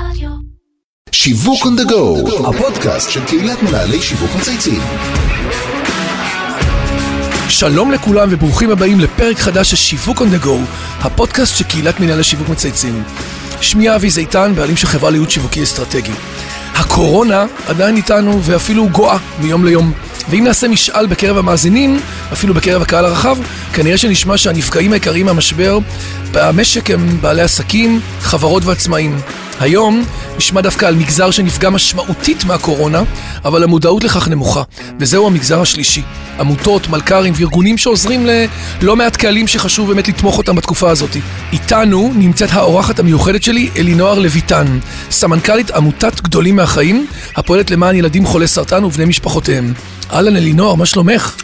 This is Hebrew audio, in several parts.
רדיו. שיווק on the go, הפודקאסט של קהילת מנהלי שיווק מצייצים. שלום לכולם וברוכים הבאים לפרק חדש של שיווק on the go, הפודקאסט של קהילת מנהלי שיווק מצייצים. שמי אבי זיתן, בעלים של חברה לייעוד שיווקי אסטרטגי. הקורונה עדיין איתנו ואפילו גואה מיום ליום. ואם נעשה משאל בקרב המאזינים, אפילו בקרב הקהל הרחב, כנראה שנשמע שהנפגעים העיקריים מהמשבר במשק הם בעלי עסקים, חברות ועצמאים. היום נשמע דווקא על מגזר שנפגע משמעותית מהקורונה, אבל המודעות לכך נמוכה, וזהו המגזר השלישי. עמותות, מלכ"רים וארגונים שעוזרים ללא מעט קהלים שחשוב באמת לתמוך אותם בתקופה הזאת. איתנו נמצאת האורחת המיוחדת שלי, אלינוער לויטן, סמנכ"לית עמותת גדולים מהחיים, הפועלת למען ילדים חולי סרטן ובני משפחותיהם. אהלן אלינוער, מה שלומך?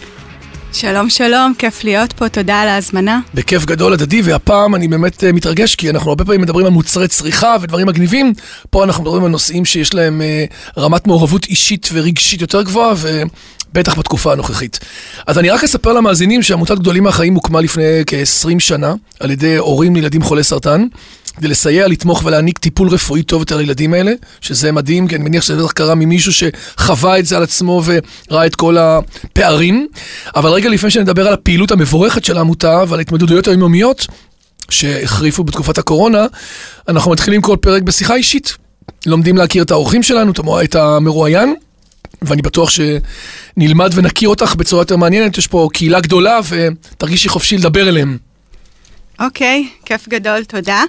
שלום שלום, כיף להיות פה, תודה על ההזמנה. בכיף גדול הדדי, והפעם אני באמת uh, מתרגש, כי אנחנו הרבה פעמים מדברים על מוצרי צריכה ודברים מגניבים, פה אנחנו מדברים על נושאים שיש להם uh, רמת מעורבות אישית ורגשית יותר גבוהה, ובטח בתקופה הנוכחית. אז אני רק אספר למאזינים שעמותת גדולים מהחיים הוקמה לפני כ-20 שנה, על ידי הורים לילדים חולי סרטן. כדי לסייע, לתמוך ולהעניק טיפול רפואי טוב יותר לילדים האלה, שזה מדהים, כי אני מניח שזה בטח קרה ממישהו שחווה את זה על עצמו וראה את כל הפערים. אבל רגע לפני שנדבר על הפעילות המבורכת של העמותה ועל ההתמודדויות היומיומיות שהחריפו בתקופת הקורונה, אנחנו מתחילים כל פרק בשיחה אישית. לומדים להכיר את האורחים שלנו, את המרואיין. ואני בטוח שנלמד ונכיר אותך בצורה יותר מעניינת, יש פה קהילה גדולה ותרגישי חופשי לדבר אליהם. אוקיי, כיף גדול, תודה.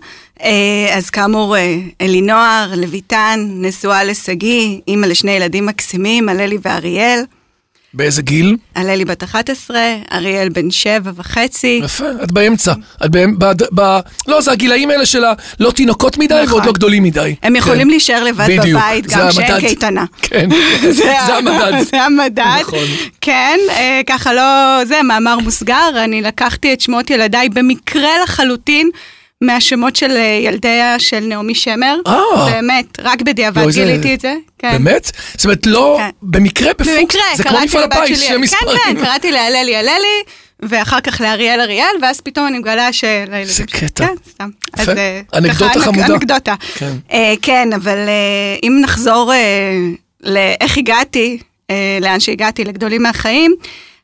אה, אז כאמור, אה, אלינוער, לויטן, נשואה לשגיא, אימא לשני ילדים מקסימים, הללי ואריאל. באיזה גיל? הללי בת 11, אריאל בן שבע וחצי. יפה, את באמצע. את באמ... ב... ב... לא, זה הגילאים האלה של הלא תינוקות מדי נכון. ועוד לא גדולים מדי. הם יכולים כן. להישאר לבד בדיוק, בבית, גם שאין המדד. קייטנה. כן, זה זה המדד. זה המדד. נכון. כן, אה, ככה לא, זה מאמר מוסגר, אני לקחתי את שמות ילדיי במקרה לחלוטין. מהשמות של אה, ילדיה של נעמי שמר, אה. באמת, רק בדיעבד גיליתי את זה. כן. באמת? זאת אומרת, לא כן. במקרה בפוקס, במקרה, זה כמו מפעל הפיס, שני מספרים. כן, כן, קראתי להללי הללי, ואחר כך לאריאל אריאל, ואז פתאום אני מגלה שלילדים שלי- קטע. כן, סתם. יפה. אז, אה, אנקדוטה חמודה. אנקדוטה. כן. אה, כן, אבל אה, אם נחזור אה, לאיך הגעתי, אה, לאן שהגעתי, לגדולים מהחיים,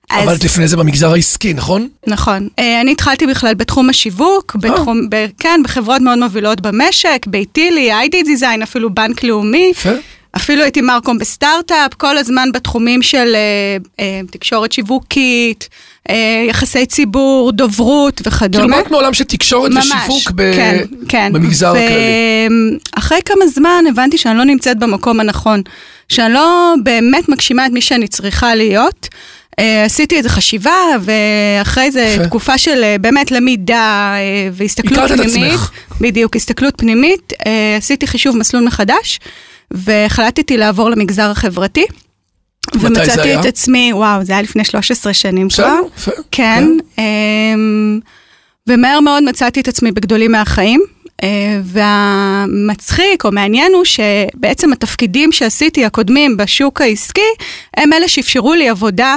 אז... אבל את לפני זה במגזר העסקי, נכון? נכון. אה, אני התחלתי בכלל בתחום השיווק, בתחום, ב, כן, בחברות מאוד מובילות במשק, ביטילי, איי-די דיזיין, אפילו בנק לאומי. יפה. אפילו הייתי מרקום בסטארט-אפ, כל הזמן בתחומים של אה, אה, תקשורת שיווקית, אה, יחסי ציבור, דוברות וכדומה. כאילו באת מעולם של תקשורת ושיווק ב- כן, כן. במגזר הכללי. אחרי כמה זמן הבנתי שאני לא נמצאת במקום הנכון, שאני לא באמת מגשימה את מי שאני צריכה להיות. אה, עשיתי איזו חשיבה, ואחרי זה. תקופה של אה, באמת למידה אה, והסתכלות פנימית. בדיוק, הסתכלות פנימית, עשיתי חישוב מסלול מחדש, והחלטתי לעבור למגזר החברתי. ומצאתי? את עצמי, וואו, זה היה לפני 13 שנים בסדר, כבר. יפה. כן, אמ, ומהר מאוד מצאתי את עצמי בגדולים מהחיים. אה, והמצחיק או מעניין הוא שבעצם התפקידים שעשיתי הקודמים בשוק העסקי, הם אלה שאפשרו לי עבודה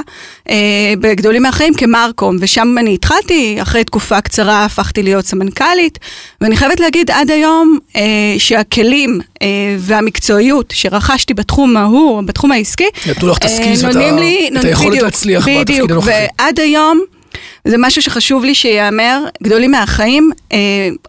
אה, בגדולים מהחיים כמרקום, ושם אני התחלתי, אחרי תקופה קצרה הפכתי להיות סמנכ"לית, ואני חייבת להגיד עד היום אה, שהכלים אה, והמקצועיות שרכשתי בתחום ההוא, בתחום העסקי, נתנו לך את אה, הסקילס ואת היכולת להצליח בתפקיד בדיוק, הנוכחי. ועד היום, זה משהו שחשוב לי שייאמר, גדולים מהחיים, אה,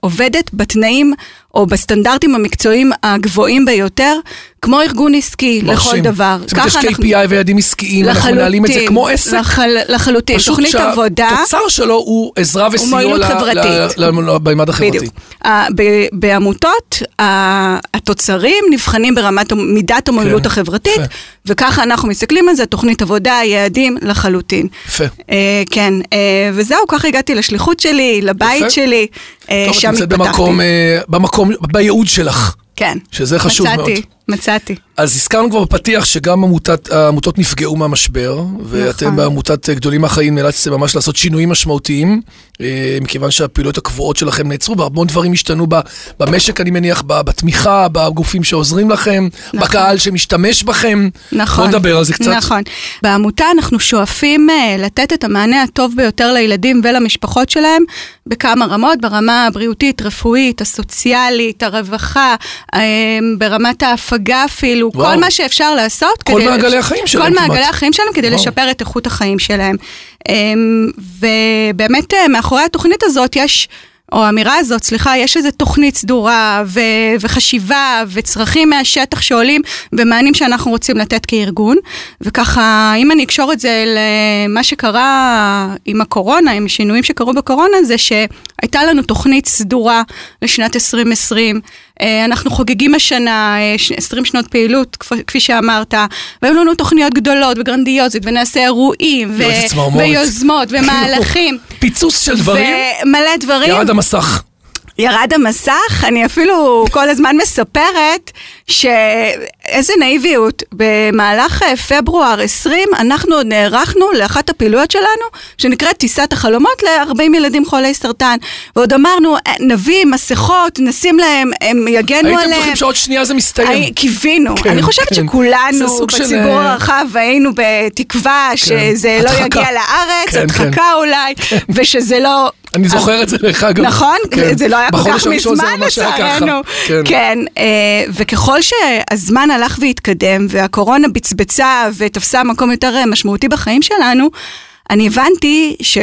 עובדת בתנאים או בסטנדרטים המקצועיים הגבוהים ביותר, כמו ארגון עסקי לכל מרשים. דבר. זאת אומרת, יש ככה אנחנו- KPI ויעדים עסקיים, אנחנו מנהלים את זה כמו עסק. לחל, לחלוטין, תוכנית עבודה. שהתוצר שלו הוא עזרה וסיוע מועילות ל- חברתית. ל- ל- בממד החברתי. בדיוק. אה, ב- בעמותות, ה- התוצרים נבחנים ברמת מידת המועילות כן, החברתית, יפה. וככה אנחנו מסתכלים על זה, תוכנית עבודה, יעדים לחלוטין. יפה. אה, כן, אה, וזהו, ככה הגעתי לשליחות שלי, לבית יפה. שלי, אה, טוב, את שם נמצאת התפתחתי. במקום, אה, במקום, בייעוד שלך. כן. שזה חשוב מצאתי, מאוד. מצאתי. אז הזכרנו כבר בפתיח שגם עמותת, העמותות נפגעו מהמשבר, ואתם נכון. בעמותת גדולים מהחיים נאלצתם ממש לעשות שינויים משמעותיים, אה, מכיוון שהפעילויות הקבועות שלכם נעצרו, והמון דברים השתנו במשק, אני מניח, בתמיכה, בגופים שעוזרים לכם, נכון. בקהל שמשתמש בכם. נכון. בוא נדבר על זה קצת. נכון. בעמותה אנחנו שואפים אה, לתת את המענה הטוב ביותר לילדים ולמשפחות שלהם בכמה רמות, ברמה הבריאותית, רפואית, הסוציאלית, הרווחה, אה, ברמת ההפגה אפילו, וואו. כל מה שאפשר לעשות. כל כדי- מעגלי החיים שלהם כל כמעט. מעגלי החיים שלהם כדי וואו. לשפר את איכות החיים שלהם. אה, ובאמת אה, מאחורי התוכנית הזאת יש... או האמירה הזאת, סליחה, יש איזו תוכנית סדורה ו- וחשיבה וצרכים מהשטח שעולים ומענים שאנחנו רוצים לתת כארגון. וככה, אם אני אקשור את זה למה שקרה עם הקורונה, עם השינויים שקרו בקורונה, זה שהייתה לנו תוכנית סדורה לשנת 2020. אה, אנחנו חוגגים השנה אה, ש- 20 שנות פעילות, כפ- כפי שאמרת, והיו לנו תוכניות גדולות וגרנדיוזית, ונעשה אירועים, ו-. ויוזמות, ומהלכים. פיצוץ של דברים, ומלא דברים. ירד המסך. ירד המסך, אני אפילו כל הזמן מספרת שאיזה נאיביות, במהלך אה, פברואר 20 אנחנו עוד נערכנו לאחת הפעילויות שלנו שנקראת טיסת החלומות ל-40 ילדים חולי סרטן ועוד אמרנו אה, נביא מסכות, נשים להם, הם יגנו הייתם עליהם. בטוחים שעוד שנייה זה מסתיים. קיווינו, כן, אני חושבת כן. שכולנו סוג של, בציבור אה, הרחב היינו בתקווה שזה לא הדחקה. יגיע לארץ, כן, הדחקה כן. ושזה ושזה לא... אני זוכר את זה דרך אגב. נכון? כן. זה לא היה כל כך מזמן. לצערנו. כן. כן, אה, וככל שהזמן הלך והתקדם, והקורונה בצבצה ותפסה מקום יותר אה, משמעותי בחיים שלנו, אני הבנתי ש...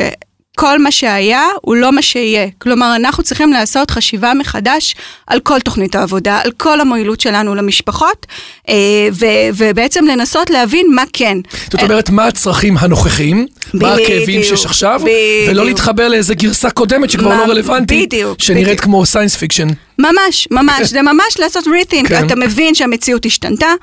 כל מה שהיה הוא לא מה שיהיה. כלומר, אנחנו צריכים לעשות חשיבה מחדש על כל תוכנית העבודה, על כל המועילות שלנו למשפחות, אה, ו- ובעצם לנסות להבין מה כן. זאת אומרת, מה הצרכים הנוכחיים, מה הכאבים שיש עכשיו. ולא להתחבר לאיזה גרסה קודמת שכבר לא רלוונטית, שנראית. כמו science fiction. ממש, ממש, זה ממש לעשות rethink, כן. אתה מבין שהמציאות השתנתה.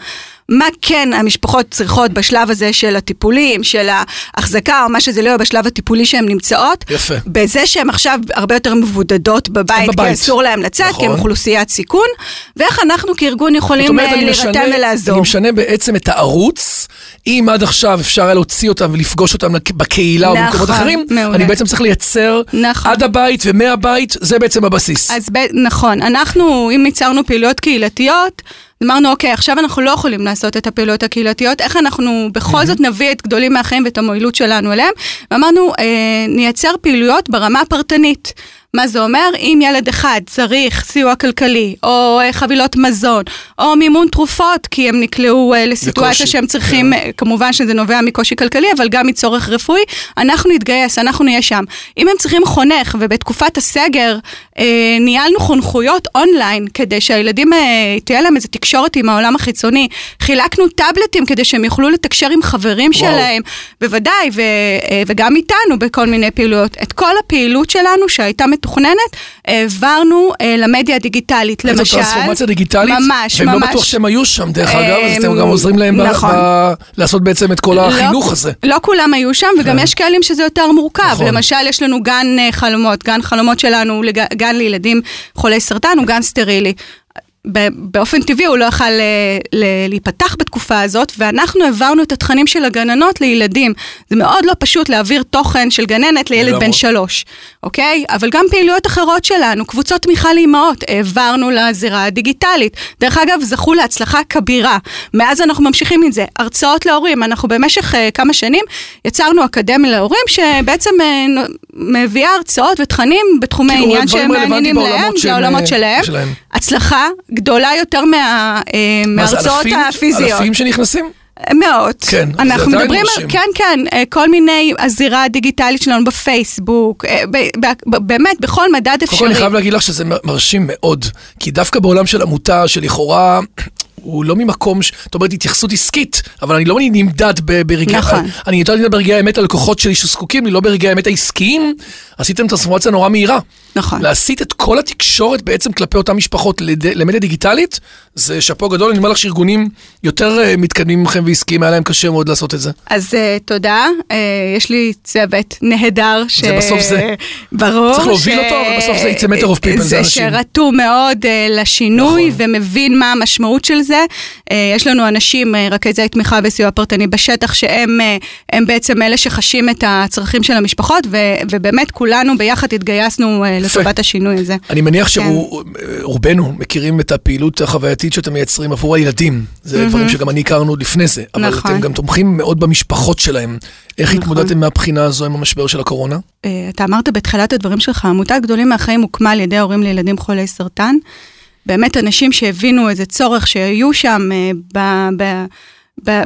מה כן המשפחות צריכות בשלב הזה של הטיפולים, של ההחזקה או מה שזה לא יהיה בשלב הטיפולי שהן נמצאות. יפה. בזה שהן עכשיו הרבה יותר מבודדות בבית, כי בבית. אסור להן לצאת, כי הן נכון. אוכלוסיית סיכון, ואיך אנחנו כארגון יכולים אה, להירתם ולעזור. אני משנה בעצם את הערוץ, אם עד עכשיו אפשר היה להוציא אותם ולפגוש אותם בקהילה או נכון, במקומות אחרים, מעולה. אני בעצם צריך לייצר נכון. עד הבית ומהבית, זה בעצם הבסיס. אז ב- נכון, אנחנו, אם ייצרנו פעילויות קהילתיות, אמרנו, אוקיי, עכשיו אנחנו לא יכולים לעשות את הפעילויות הקהילתיות, איך אנחנו בכל זאת נביא את גדולים מהחיים ואת המועילות שלנו אליהם? ואמרנו, אה, נייצר פעילויות ברמה הפרטנית. מה זה אומר? אם ילד אחד צריך סיוע כלכלי, או אה, חבילות מזון, או מימון תרופות, כי הם נקלעו אה, לסיטואציה שהם צריכים, כן. אה, כמובן שזה נובע מקושי כלכלי, אבל גם מצורך רפואי, אנחנו נתגייס, אנחנו נהיה שם. אם הם צריכים חונך, ובתקופת הסגר ניהלנו חונכויות אונליין, כדי שהילדים, אה, תהיה להם איזו תקשורת עם העולם החיצוני, חילקנו טאבלטים כדי שהם יוכלו לתקשר עם חברים וואו. שלהם, בוודאי, ו, אה, וגם איתנו בכל מיני פעילויות. את כל הפעילות שלנו שהייתה מתוכננת, העברנו אה, למדיה הדיגיטלית, איזו למשל. טרנספורמציה דיגיטלית, ממש, והם לא ממש. בטוח שהם היו שם, דרך אגב, אז אתם גם עוזרים להם נכון. ב- לעשות בעצם את כל החינוך לא, הזה. לא כולם היו שם, וגם כן. יש קהלים שזה יותר מורכב. נכון. למשל, יש לנו גן אה, חלומות, גן חלומות שלנו, לג- גן לילדים חולי סרטן, הוא גן סטרילי. באופן טבעי הוא לא יכל אה, להיפתח בתקופה הזאת, ואנחנו העברנו את התכנים של הגננות לילדים. זה מאוד לא פשוט להעביר תוכן של גננת לילד. בן שלוש, אוקיי? אבל גם פעילויות אחרות שלנו, קבוצות תמיכה לאימהות, העברנו לזירה הדיגיטלית. דרך אגב, זכו להצלחה כבירה. מאז אנחנו ממשיכים עם זה. הרצאות להורים, אנחנו במשך uh, כמה שנים יצרנו אקדמיה להורים, שבעצם uh, מביאה הרצאות ותכנים בתחומי כאילו, עניין שהם מעניינים להם, לעולמות שלהם. שלהם. הצלחה גדולה יותר מה, זה, מההרצאות אלפים? הפיזיות. אלפים שנכנסים? מאות. כן, זה אנחנו עדיין מדברים. על, כן, כן, אה, כל מיני, הזירה הדיגיטלית שלנו בפייסבוק, אה, ב, ב, ב, באמת, בכל מדד קודם כל אפשרי. אני חייב להגיד לך שזה מרשים מאוד, כי דווקא בעולם של עמותה שלכאורה... הוא לא ממקום, ש- זאת אומרת, התייחסות עסקית, אבל אני לא נמדד ברגעי, נכון. אני יותר נמדד ברגעי האמת על לקוחות שלי שזקוקים לי, לא ברגעי האמת העסקיים, עשיתם טרנספורמציה נורא מהירה. נכון. להסיט את כל התקשורת בעצם כלפי אותן משפחות לד... למדיה דיגיטלית, זה שאפו גדול, אני אומר לך שארגונים יותר אה, מתקדמים מכם ועסקיים, היה להם קשה מאוד לעשות את זה. אז uh, תודה, uh, יש לי צוות נהדר. ש... זה בסוף זה. ברור. צריך להוביל אותו, אבל בסוף זה יצא matter of people, זה אנשים. שרתום מאוד uh, לשינוי נכון. ומבין מה המשמעות של זה. Uh, יש לנו אנשים, uh, רכזי תמיכה וסיוע פרטני בשטח, שהם הם בעצם אלה שחשים את הצרכים של המשפחות, ו, ובאמת כולנו ביחד התגייסנו לטובת השינוי הזה. אני מניח כן. שרובנו מכירים את הפעילות החווייתית שאתם מייצרים עבור הילדים. זה דברים שגם אני הכרנו עוד לפני זה. אבל נכון. אתם גם תומכים מאוד במשפחות שלהם. איך נכון. התמודדתם מהבחינה הזו עם המשבר של הקורונה? אה, אתה אמרת בתחילת הדברים שלך, עמותת גדולים מהחיים הוקמה על ידי הורים לילדים חולי סרטן. באמת אנשים שהבינו איזה צורך שהיו שם אה, ב... ב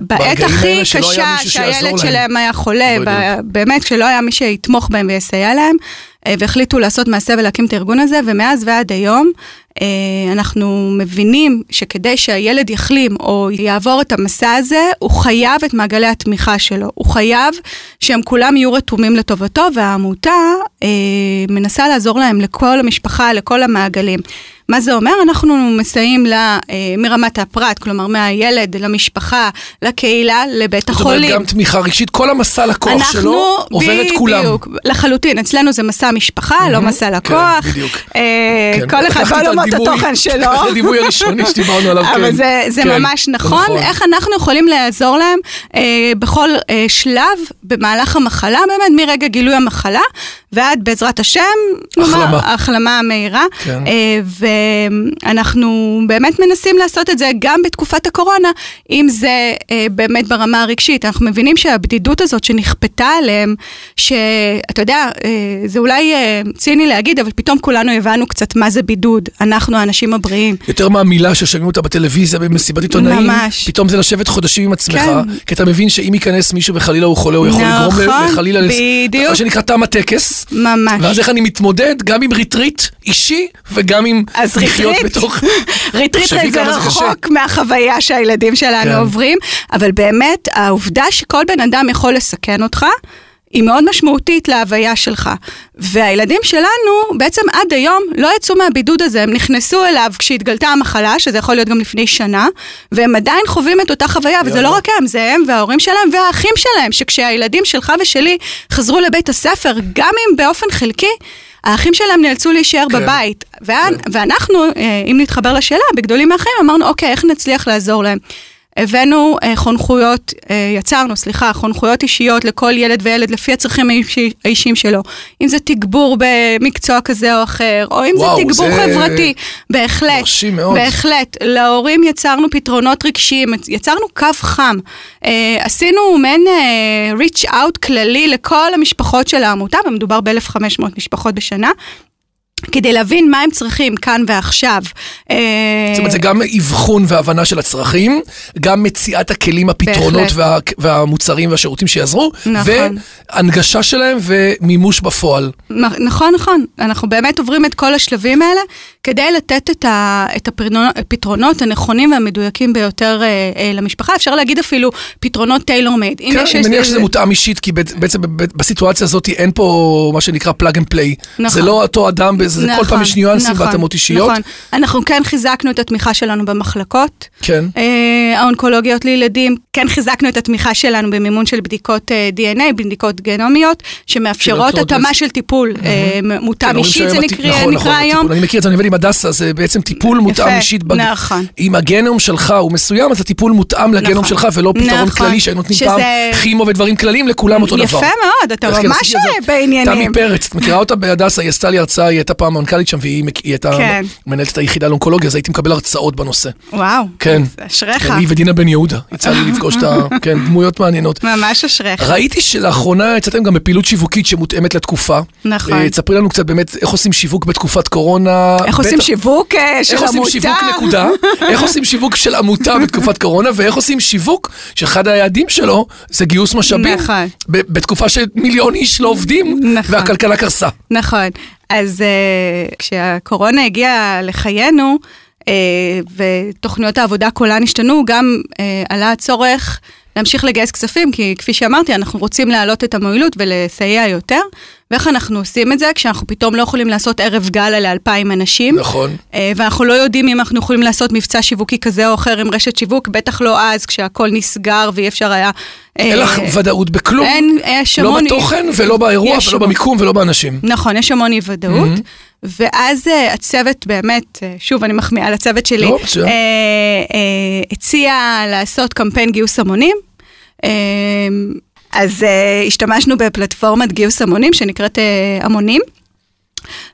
בעת הכי קשה שהילד להם. שלהם היה חולה, באמת כשלא היה מי שיתמוך בהם ויסייע להם, אה, והחליטו לעשות מעשה ולהקים את הארגון הזה, ומאז ועד היום אה, אנחנו מבינים שכדי שהילד יחלים או יעבור את המסע הזה, הוא חייב את מעגלי התמיכה שלו, הוא חייב שהם כולם יהיו רתומים לטובתו, והעמותה מנסה לעזור להם לכל המשפחה, לכל המעגלים. מה זה אומר? אנחנו מסייעים לה אה, מרמת הפרט, כלומר מהילד למשפחה, לקהילה, לבית זאת אומרת, החולים. גם תמיכה רגשית, כל המסע לקוח אנחנו, שלו עובר את כולם. בדיוק, לחלוטין, אצלנו זה מסע משפחה, לא מסע לקוח. כן, בדיוק. אה, כן, כל אחד בעולמות התוכן שלו. את הדימוי הראשוני שדיברנו עליו, כן. אבל זה, זה כן, ממש זה נכון, איך אנחנו יכולים לעזור להם אה, בכל אה, שלב במהלך המחלה, באמת מרגע גילוי המחלה ועד בעזרת השם, החלמה. החלמה מהירה. כן. אה, ואנחנו באמת מנסים לעשות את זה גם בתקופת הקורונה, אם זה אה, באמת ברמה הרגשית. אנחנו מבינים שהבדידות הזאת שנכפתה עליהם, שאתה יודע, אה, זה אולי אה, ציני להגיד, אבל פתאום כולנו הבנו קצת מה זה בידוד, אנחנו האנשים הבריאים. יותר מהמילה ששומעים אותה בטלוויזיה במסיבת עיתונאים, ממש. פתאום זה לשבת חודשים עם עצמך, כן. כי אתה מבין שאם ייכנס מישהו וחלילה הוא חולה, הוא יכול לגרום נכון, לחלילה, לס- בדיוק. מה שנקרא תם הטקס, ממש. ואז איך אני מתמודד גם עם ריטריט אישי וגם עם אז לחיות ריטריט, בתוך... ריטריט זה. רחוק מהחוויה שהילדים שלנו כן. עוברים, אבל באמת העובדה שכל בן אדם יכול לסכן אותך, היא מאוד משמעותית להוויה שלך. והילדים שלנו בעצם עד היום לא יצאו מהבידוד הזה, הם נכנסו אליו כשהתגלתה המחלה, שזה יכול להיות גם לפני שנה, והם עדיין חווים את אותה חוויה, וזה. לא רק הם, זה הם וההורים שלהם והאחים שלהם, שכשהילדים שלך ושלי חזרו לבית הספר, גם אם באופן חלקי, האחים שלהם נאלצו להישאר כן. בבית. ואנ- ואנחנו, אה, אם נתחבר לשאלה, בגדולים מהחיים, אמרנו, אוקיי, איך נצליח לעזור להם? הבאנו אה, חונכויות, אה, יצרנו, סליחה, חונכויות אישיות לכל ילד וילד לפי הצרכים האישי- האישיים שלו. אם זה תגבור במקצוע כזה או אחר, או אם וואו, זה תגבור זה חברתי, בהחלט. מרשים מאוד. בהחלט. להורים יצרנו פתרונות רגשיים, יצרנו קו חם. אה, עשינו מעין reach out כללי לכל המשפחות של העמותה, ומדובר ב-1,500 משפחות בשנה. כדי להבין מה הם צריכים כאן ועכשיו. אה, זאת אומרת, זה גם אבחון והבנה של הצרכים, גם מציאת הכלים, הפתרונות. וה, והמוצרים והשירותים שיעזרו, נכון. והנגשה שלהם ומימוש בפועל. נכון, נכון. אנחנו באמת עוברים את כל השלבים האלה כדי לתת את, ה, את הפתרונות, הנכונים והמדויקים ביותר אה, אה, למשפחה. אפשר להגיד אפילו פתרונות tailor made. כן, אני מניח שזה מותאם אישית, כי בעצ- בעצם בסיטואציה הזאת אין פה מה שנקרא plug and play. נכון. זה לא אותו אדם, זה כל פעם יש ניואנסים נכון, והתאמות אישיות. נכון. אנחנו כן חיזקנו את התמיכה שלנו במחלקות. כן. אה, האונקולוגיות לילדים, כן חיזקנו את התמיכה שלנו במימון של בדיקות אה, DNA, בדיקות גנומיות, שמאפשרות התאמה. של טיפול אה, כן, מותאם אומרים אישית, זה נקרא נכון, נקרא נכון, היום. הטיפול- אני מכיר את זה, אני עובד עם הדסה, זה בעצם טיפול מותאם יפה, אישית. בג- נכון. אם הגנום שלך הוא מסוים, אז הטיפול מותאם לגנום נכון. שלך, ולא פתרון נכון. כללי שהיינו נותנים שזה- פעם כימו ודברים כלליים, לכולם אותו דבר. יפה מאוד, אתה כן, ממש זה? בעניינים. תמי פרץ, את מכירה אותה בהדסה, היא עשתה לי הרצאה, היא הייתה פעם מנכ"לית שם, והיא הייתה כן. מנהלת היחידה לאונקולוגיה, אז הייתי מקבל הרצאות בנושא. וואו, כן. אשריך. כן, היא ודינה בן יהודה, יצא לי לפגוש את ה... כן, דמויות מעניינות. ממש אשריך. ראיתי שלאחרונה יצאתם גם בפעילות שיווקית שמותאמת לתקופה. נכון. אה, תספרי לנו קצת באמת איך עושים שיווק בתקופת קורונה. איך עושים שיווק אה, של איך עושים עמותה? שיווק נקודה, איך עושים שיווק של עמותה בתקופת קורונה, ואיך עושים שיווק שאחד היעדים שלו זה גיוס משאבים. נכון. בתקופה שמיליון איש לא עובדים, נכון. והכלכלה קרסה. נכון. אז uh, כשהקורונה הגיעה לחיינו, ותוכניות העבודה כולן השתנו, גם uh, עלה הצורך להמשיך לגייס כספים, כי כפי שאמרתי, אנחנו רוצים להעלות את המועילות ולסייע יותר. ואיך אנחנו עושים את זה? כשאנחנו פתאום לא יכולים לעשות ערב גאלה לאלפיים אנשים. נכון. אה, ואנחנו לא יודעים אם אנחנו יכולים לעשות מבצע שיווקי כזה או אחר עם רשת שיווק, בטח לא אז, כשהכל נסגר ואי אפשר היה... אה, אין לך ודאות בכלום. אין, יש לא המון... בתוכן ולא באירוע ולא המון. במיקום ולא באנשים. נכון, יש המון אי ודאות. ואז אה, הצוות באמת, אה, שוב, אני מחמיאה לצוות שלי, לא. אה, אה, הציע לעשות קמפיין גיוס המונים. אה, אז אה, השתמשנו בפלטפורמת גיוס המונים שנקראת אה, המונים,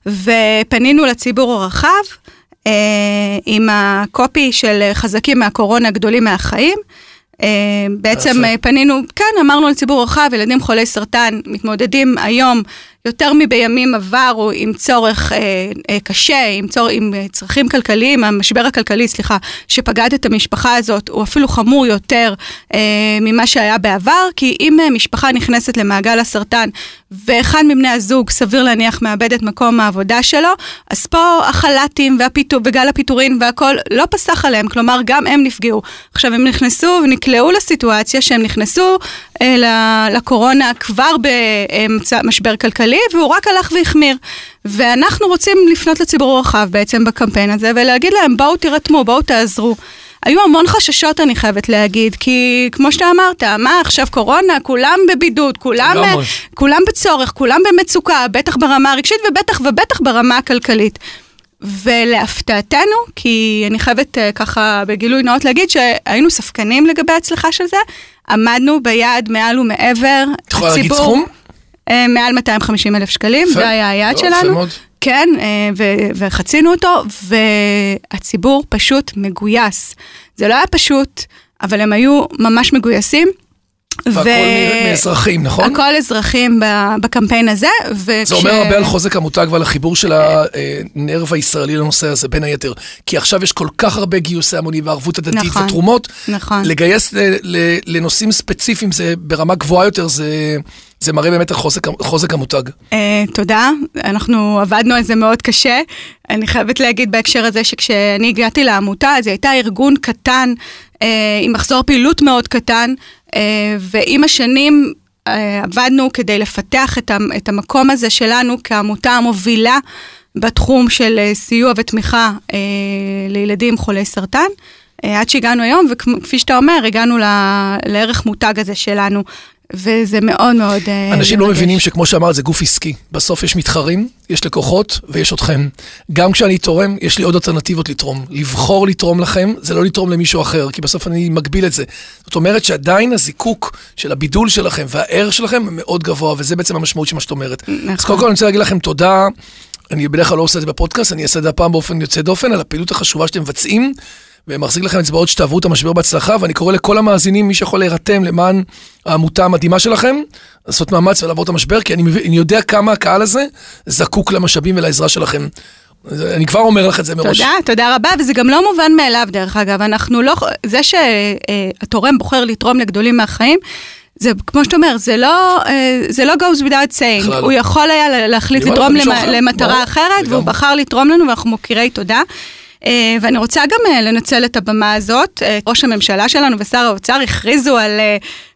ופנינו לציבור הרחב אה, עם הקופי של חזקים מהקורונה, גדולים מהחיים. אה, בעצם. אה, פנינו, כן, אמרנו לציבור רחב, ילדים חולי סרטן מתמודדים היום יותר מבימים עברו עם צורך אה, אה, קשה, עם, צור, עם אה, צרכים כלכליים, המשבר הכלכלי, סליחה, שפקד את המשפחה הזאת, הוא אפילו חמור יותר אה, ממה שהיה בעבר, כי אם אה, משפחה נכנסת למעגל הסרטן, ואחד מבני הזוג, סביר להניח, מאבד את מקום העבודה שלו, אז פה החל"תים והפיתור, וגל הפיטורין והכל לא פסח עליהם, כלומר, גם הם נפגעו. עכשיו, הם נכנסו ונקלעו לסיטואציה שהם נכנסו אה, לקורונה כבר במשבר כלכלי, והוא רק הלך והחמיר. ואנחנו רוצים לפנות לציבור הרחב בעצם בקמפיין הזה, ולהגיד להם, בואו תירתמו, בואו תעזרו. היו המון חששות, אני חייבת להגיד, כי כמו שאתה אמרת, מה עכשיו קורונה, כולם בבידוד, כולם, לגמרי. כולם בצורך, כולם במצוקה, בטח ברמה הרגשית ובטח ובטח ברמה הכלכלית. ולהפתעתנו, כי אני חייבת אה, ככה בגילוי נאות להגיד שהיינו ספקנים לגבי ההצלחה של זה, עמדנו ביעד מעל ומעבר. את יכולה להגיד סכום? אה, מעל 250 אלף שקלים. זה היה היעד לא, שלנו. כן, אה, וחצינו אותו, והציבור פשוט מגויס. זה לא היה פשוט, אבל הם היו ממש מגויסים. והכל מאזרחים, נכון? הכל אזרחים בקמפיין הזה. וכש... זה אומר הרבה על חוזק המותג ועל החיבור של הנרב הישראלי לנושא הזה, בין היתר. כי עכשיו יש כל כך הרבה גיוסי המונים וערבות הדדית נכון, ותרומות. נכון. לגייס ל- ל- לנושאים ספציפיים זה ברמה גבוהה יותר, זה, זה מראה באמת על חוזק, חוזק המותג. אה, תודה, אנחנו עבדנו על זה מאוד קשה. אני חייבת להגיד בהקשר הזה שכשאני הגעתי לעמותה, היא הייתה ארגון קטן, אה, עם מחזור פעילות מאוד קטן, אה, ועם השנים אה, עבדנו כדי לפתח את, המקום הזה שלנו כעמותה המובילה בתחום של אה, סיוע ותמיכה אה, לילדים חולי סרטן. אה, עד שהגענו היום, וכפי שאתה אומר, הגענו לערך מותג הזה שלנו, וזה מאוד מאוד אה, אנשים לא מרגש. מבינים שכמו שאמרת, זה גוף עסקי. בסוף יש מתחרים, יש לקוחות ויש אתכם. גם כשאני תורם, יש לי עוד אלטרנטיבות לתרום. לבחור לתרום לכם, זה לא לתרום למישהו אחר, כי בסוף אני מגביל את זה. זאת אומרת שעדיין הזיקוק של הבידול שלכם והערך שלכם מאוד גבוה, וזה בעצם המשמעות של מה שאת אומרת. נכון. אז קודם כל אני רוצה להגיד לכם תודה. אני בדרך כלל לא עושה את זה בפודקאסט, אני אעשה את זה הפעם באופן יוצא דופן, על הפעילות החשובה שאתם מבצעים. ומחזיק לכם אצבעות שתעברו את המשבר בהצלחה, ואני קורא לכל המאזינים, מי שיכול להירתם למען העמותה המדהימה שלכם, לעשות מאמץ ולעבור את המשבר, כי אני, מבין, אני יודע כמה הקהל הזה זקוק למשאבים ולעזרה שלכם. אני כבר אומר לך את זה מראש. תודה, תודה רבה, וזה גם לא מובן מאליו דרך אגב, אנחנו לא, זה שהתורם בוחר לתרום לגדולים מהחיים, זה כמו שאתה אומר, זה לא, אה, זה לא goes without saying, בכלל לא. הוא יכול היה להחליט לתרום למ- למטרה אחרת, והוא. בחר לתרום לנו ואנחנו מוקירי תודה. אה, ואני רוצה גם אה, לנצל את הבמה הזאת, אה, ראש הממשלה שלנו ושר האוצר הכריזו על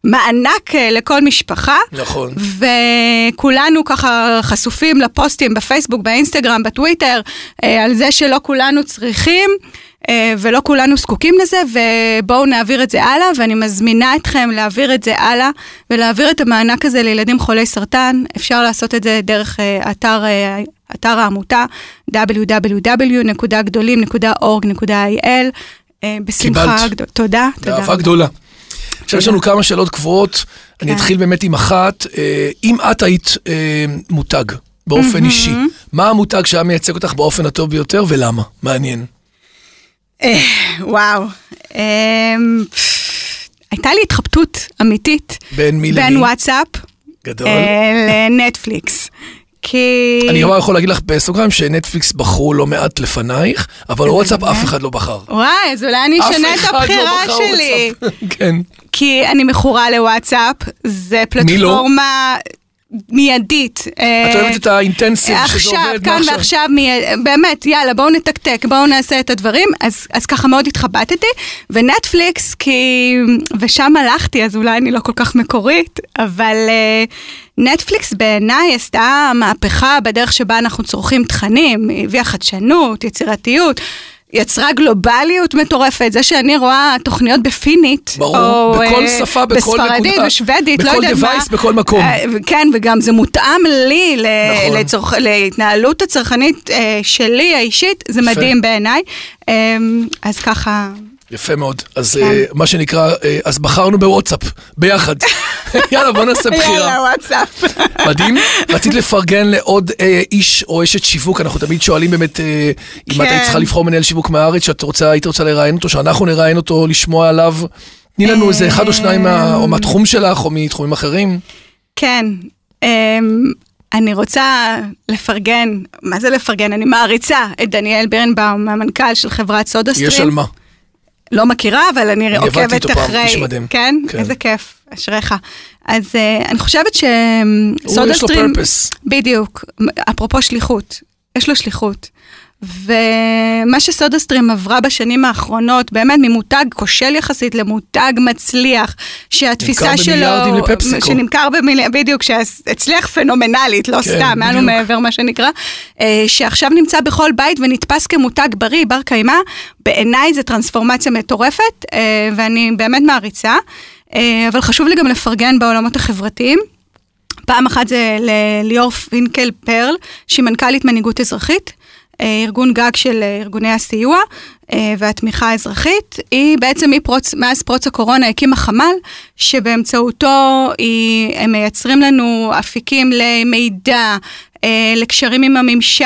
מענק לכל משפחה. נכון. וכולנו ככה חשופים לפוסטים בפייסבוק, באינסטגרם, בטוויטר, על זה שלא כולנו צריכים. אה, ולא כולנו זקוקים לזה, ובואו נעביר את זה הלאה, ואני מזמינה אתכם להעביר את זה הלאה, ולהעביר את המענק הזה לילדים חולי סרטן. אפשר לעשות את זה דרך אה, אתר, אה, אתר העמותה, www.גדולים.org.il. בשמחה. גדולה. תודה, תודה. באהבה. גדולה. עכשיו יש לנו כמה שאלות קבועות, אני כן. אתחיל באמת עם אחת. אם את היית מותג באופן אישי, מה המותג שהיה מייצג אותך באופן הטוב ביותר ולמה? מעניין. אה, וואו. אמ, הייתה לי התחבטות אמיתית בין מי בין למי? וואטסאפ גדול. אה, לנטפליקס. כי... אני כבר יכול להגיד לך בסוגריים שנטפליקס בחרו לא מעט לפנייך, אבל וואטסאפ אף אחד לא בחר. וואי, אז אולי אני אשנה את לא הבחירה שלי. כן. כי אני מכורה לוואטסאפ, זה מי לא? מיידית. את אוהבת את האינטנסיב שזה עכשיו, עובד כאן מעכשיו. ועכשיו, באמת, יאללה, בואו נתקתק, בואו נעשה את הדברים. אז, אז ככה מאוד התחבטתי, ונטפליקס, כי... ושם הלכתי, אז אולי אני לא כל כך מקורית, אבל אה, נטפליקס בעיניי עשתה מהפכה בדרך שבה אנחנו צורכים תכנים, הביאה חדשנות, יצירתיות. יצרה גלובליות מטורפת, זה שאני רואה תוכניות בפינית, ברור, או בכל אה, שפה, בכל בספרדית, נקודה, בשוודית, לא בכל יודעת מה. device, בכל מקום. אה, כן, וגם זה מותאם לי, נכון. לצורך, להתנהלות הצרכנית אה, שלי האישית, זה. מדהים בעיניי. אה, אז ככה, יפה מאוד. אז כן. אה, מה שנקרא, אה, אז בחרנו בוואטסאפ, ביחד. יאללה, בוא נעשה בחירה. יאללה, וואטסאפ. מדהים. רצית לפרגן לעוד אה, איש או אשת שיווק, אנחנו תמיד שואלים באמת, אם כן. את היית צריכה לבחור מנהל שיווק מהארץ, שאת רוצה, היית רוצה לראיין אותו, שאנחנו נראיין אותו, לשמוע עליו. תני לנו איזה אחד או שניים, מה- או מהתחום שלך, או מתחומים אחרים. כן, אה, אני רוצה לפרגן, מה זה לפרגן? אני מעריצה את דניאל בירנבאום, המנכ"ל של חברת סודה סטרים. יש על מה. לא מכירה, אבל אני אני עבדתי עוקבת איתו פעם, אחרי... איש מדהים. כן? כן. איזה כיף, אשריך. אז uh, אני חושבת הוא, שסודה יש לו purpose. בדיוק. אפרופו שליחות, יש לו שליחות. ומה שסודה סטרים עברה בשנים האחרונות, באמת ממותג כושל יחסית למותג מצליח, שהתפיסה נמכר שלו... במיליארדים לפפסיקו. שנמכר במיליארדים, בדיוק, שהצליח פנומנלית, לא כן, סתם, מעל. ומעבר מה שנקרא, אה, שעכשיו נמצא בכל בית ונתפס כמותג בריא, בר קיימא, בעיניי זה טרנספורמציה מטורפת, אה, ואני באמת מעריצה, אה, אבל חשוב לי גם לפרגן בעולמות החברתיים. פעם אחת זה לליאור פינקל פרל, שהיא מנכ"לית מנהיגות אזרחית, ארגון גג של אה, ארגוני הסיוע אה, והתמיכה האזרחית. היא בעצם מפרוץ, מאז פרוץ הקורונה הקימה חמ"ל, שבאמצעותו היא, הם מייצרים לנו אפיקים למידע, אה, לקשרים עם הממשל,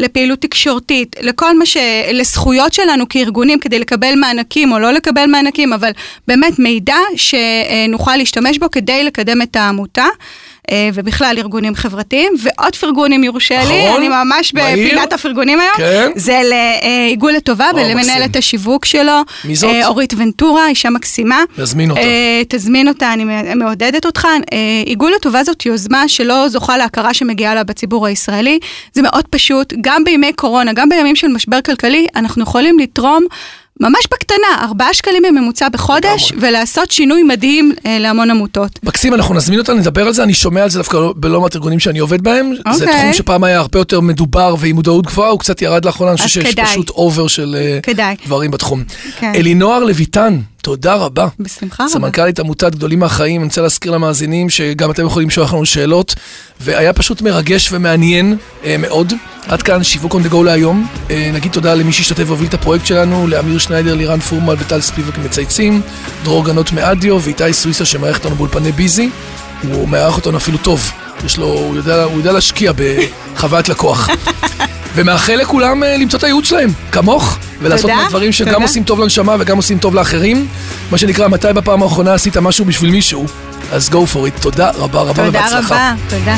לפעילות תקשורתית, לכל מה ש... לזכויות שלנו כארגונים כדי לקבל מענקים או לא לקבל מענקים, אבל באמת מידע שנוכל להשתמש בו כדי לקדם את העמותה. אה, ובכלל ארגונים חברתיים, ועוד פרגון אם יורשה לי, אחרון? אני ממש? בפינת הפרגונים היום, כן. זה לעיגול לטובה ולמנהלת. השיווק שלו, מי זאת? אה, אורית ונטורה, אישה מקסימה. נזמין אותה. אה, תזמין אותה, אני מעודדת אותך. עיגול לטובה זאת יוזמה שלא זוכה להכרה שמגיעה לה בציבור הישראלי. זה מאוד פשוט, גם בימי קורונה, גם בימים של משבר כלכלי, אנחנו יכולים לתרום. ממש בקטנה, ארבעה שקלים בממוצע בחודש, לגמרי. ולעשות שינוי מדהים אה, להמון עמותות. מקסים, אנחנו נזמין אותה, נדבר על זה, אני שומע על זה דווקא בלא מעט ארגונים שאני עובד בהם. זה אוקיי. תחום שפעם היה הרבה יותר מדובר ועם מודעות גבוהה, הוא קצת ירד לאחרונה, אני חושב שיש כדאי. פשוט אובר של אה, כדאי. דברים בתחום. כן. אלינוער לויטן, תודה רבה. בשמחה רבה. סמנכ"לית עמותת גדולים מהחיים, אני רוצה להזכיר למאזינים שגם אתם יכולים לשלוח לנו שאלות, והיה פשוט מרגש ומעניין אה, מאוד. עד כאן שיווק on the go להיום. אה, נגיד תודה למי שהשתתף והוביל את הפרויקט שלנו, לאמיר שניידר, לירן פורמל וטל ספיבק מצייצים, דרור גנות מאדיו ואיתי סוויסה שמארח אותנו באולפני ביזי. הוא מארח אותנו אפילו טוב, יש לו, הוא יודע, הוא יודע להשקיע בחוויית לקוח. ומאחל לכולם אה, למצוא את הייעוד שלהם, כמוך, ולעשות תודה, דברים שגם תודה. עושים טוב לנשמה וגם עושים טוב לאחרים. מה שנקרא, מתי בפעם האחרונה עשית משהו בשביל מישהו? אז go for it. תודה רבה רבה תודה ובהצלחה. רבה, תודה.